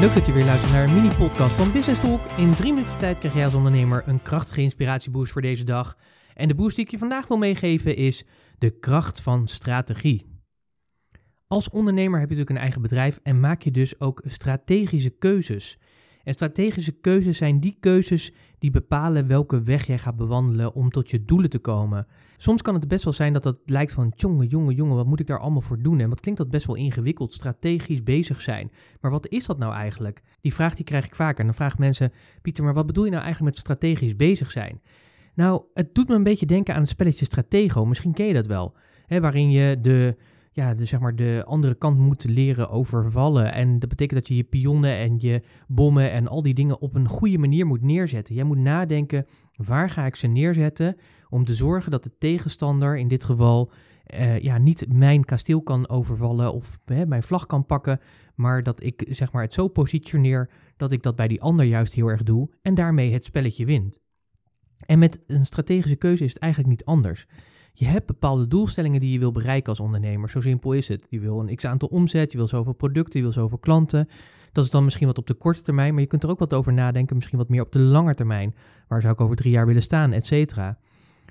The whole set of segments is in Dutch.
Leuk dat je weer luistert naar een mini-podcast van Business Talk. In drie minuten tijd krijg jij als ondernemer een krachtige inspiratieboost voor deze dag. En de boost die ik je vandaag wil meegeven is de kracht van strategie. Als ondernemer heb je natuurlijk een eigen bedrijf en maak je dus ook strategische keuzes. En strategische keuzes zijn die keuzes die bepalen welke weg jij gaat bewandelen om tot je doelen te komen. Soms kan het best wel zijn dat het lijkt van, jongen, jongen, jongen, wat moet ik daar allemaal voor doen? En wat klinkt dat best wel ingewikkeld, strategisch bezig zijn. Maar wat is dat nou eigenlijk? Die vraag die krijg ik vaker. En dan vragen mensen, Pieter, maar wat bedoel je nou eigenlijk met strategisch bezig zijn? Nou, het doet me een beetje denken aan het spelletje Stratego. Misschien ken je dat wel. Hè, waarin je de ja, de, zeg maar de andere kant moet leren overvallen. En dat betekent dat je je pionnen en je bommen en al die dingen op een goede manier moet neerzetten. Jij moet nadenken, waar ga ik ze neerzetten om te zorgen dat de tegenstander, in dit geval, uh, ja, niet mijn kasteel kan overvallen of hè, mijn vlag kan pakken, maar dat ik zeg maar, het zo positioneer dat ik dat bij die ander juist heel erg doe en daarmee het spelletje win. En met een strategische keuze is het eigenlijk niet anders. Je hebt bepaalde doelstellingen die je wil bereiken als ondernemer. Zo simpel is het. Je wil een x aantal omzet, je wil zoveel producten, je wil zoveel klanten. Dat is dan misschien wat op de korte termijn, maar je kunt er ook wat over nadenken, misschien wat meer op de lange termijn. Waar zou ik over drie jaar willen staan, et cetera.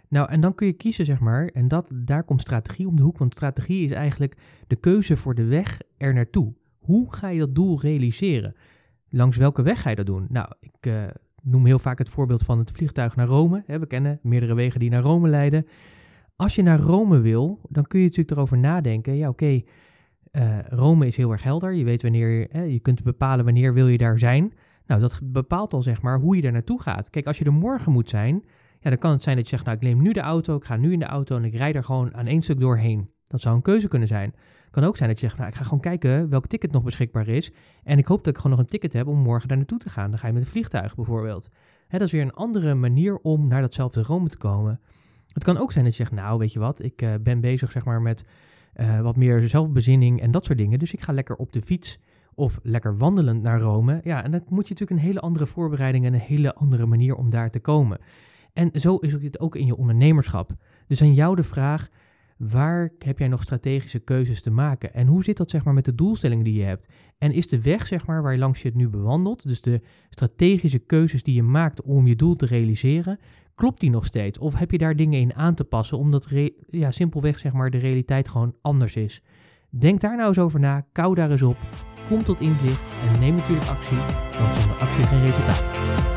Nou, en dan kun je kiezen, zeg maar, en dat, daar komt strategie om de hoek, want strategie is eigenlijk de keuze voor de weg er naartoe. Hoe ga je dat doel realiseren? Langs welke weg ga je dat doen? Nou, ik uh, noem heel vaak het voorbeeld van het vliegtuig naar Rome. we kennen meerdere wegen die naar Rome leiden. Als je naar Rome wil, dan kun je natuurlijk erover nadenken. Ja, oké, eh, Rome is heel erg helder. Je weet wanneer, eh, je kunt bepalen wanneer wil je daar zijn. Nou, dat bepaalt al zeg maar hoe je daar naartoe gaat. Kijk, als je er morgen moet zijn, ja, dan kan het zijn dat je zegt, nou, ik neem nu de auto, ik ga nu in de auto en ik rijd er gewoon aan één stuk doorheen. Dat zou een keuze kunnen zijn. Kan ook zijn dat je zegt, nou, ik ga gewoon kijken welk ticket nog beschikbaar is. En ik hoop dat ik gewoon nog een ticket heb om morgen daar naartoe te gaan. Dan ga je met een vliegtuig bijvoorbeeld. Hè, dat is weer een andere manier om naar datzelfde Rome te komen. Het kan ook zijn dat je zegt, nou weet je wat, ik uh, ben bezig zeg maar met uh, wat meer zelfbezinning en dat soort dingen. Dus ik ga lekker op de fiets of lekker wandelend naar Rome. Ja, en dan moet je natuurlijk een hele andere voorbereiding en een hele andere manier om daar te komen. En zo is het ook in je ondernemerschap. Dus aan jou de vraag, waar heb jij nog strategische keuzes te maken? En hoe zit dat zeg maar met de doelstellingen die je hebt? En is de weg zeg maar waar langs je het nu bewandelt, dus de strategische keuzes die je maakt om je doel te realiseren, klopt die nog steeds? Of heb je daar dingen in aan te passen, omdat ja, simpelweg zeg maar, de realiteit gewoon anders is? Denk daar nou eens over na, kou daar eens op, kom tot inzicht en neem natuurlijk actie, want zonder actie geen resultaat.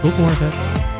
Tot morgen!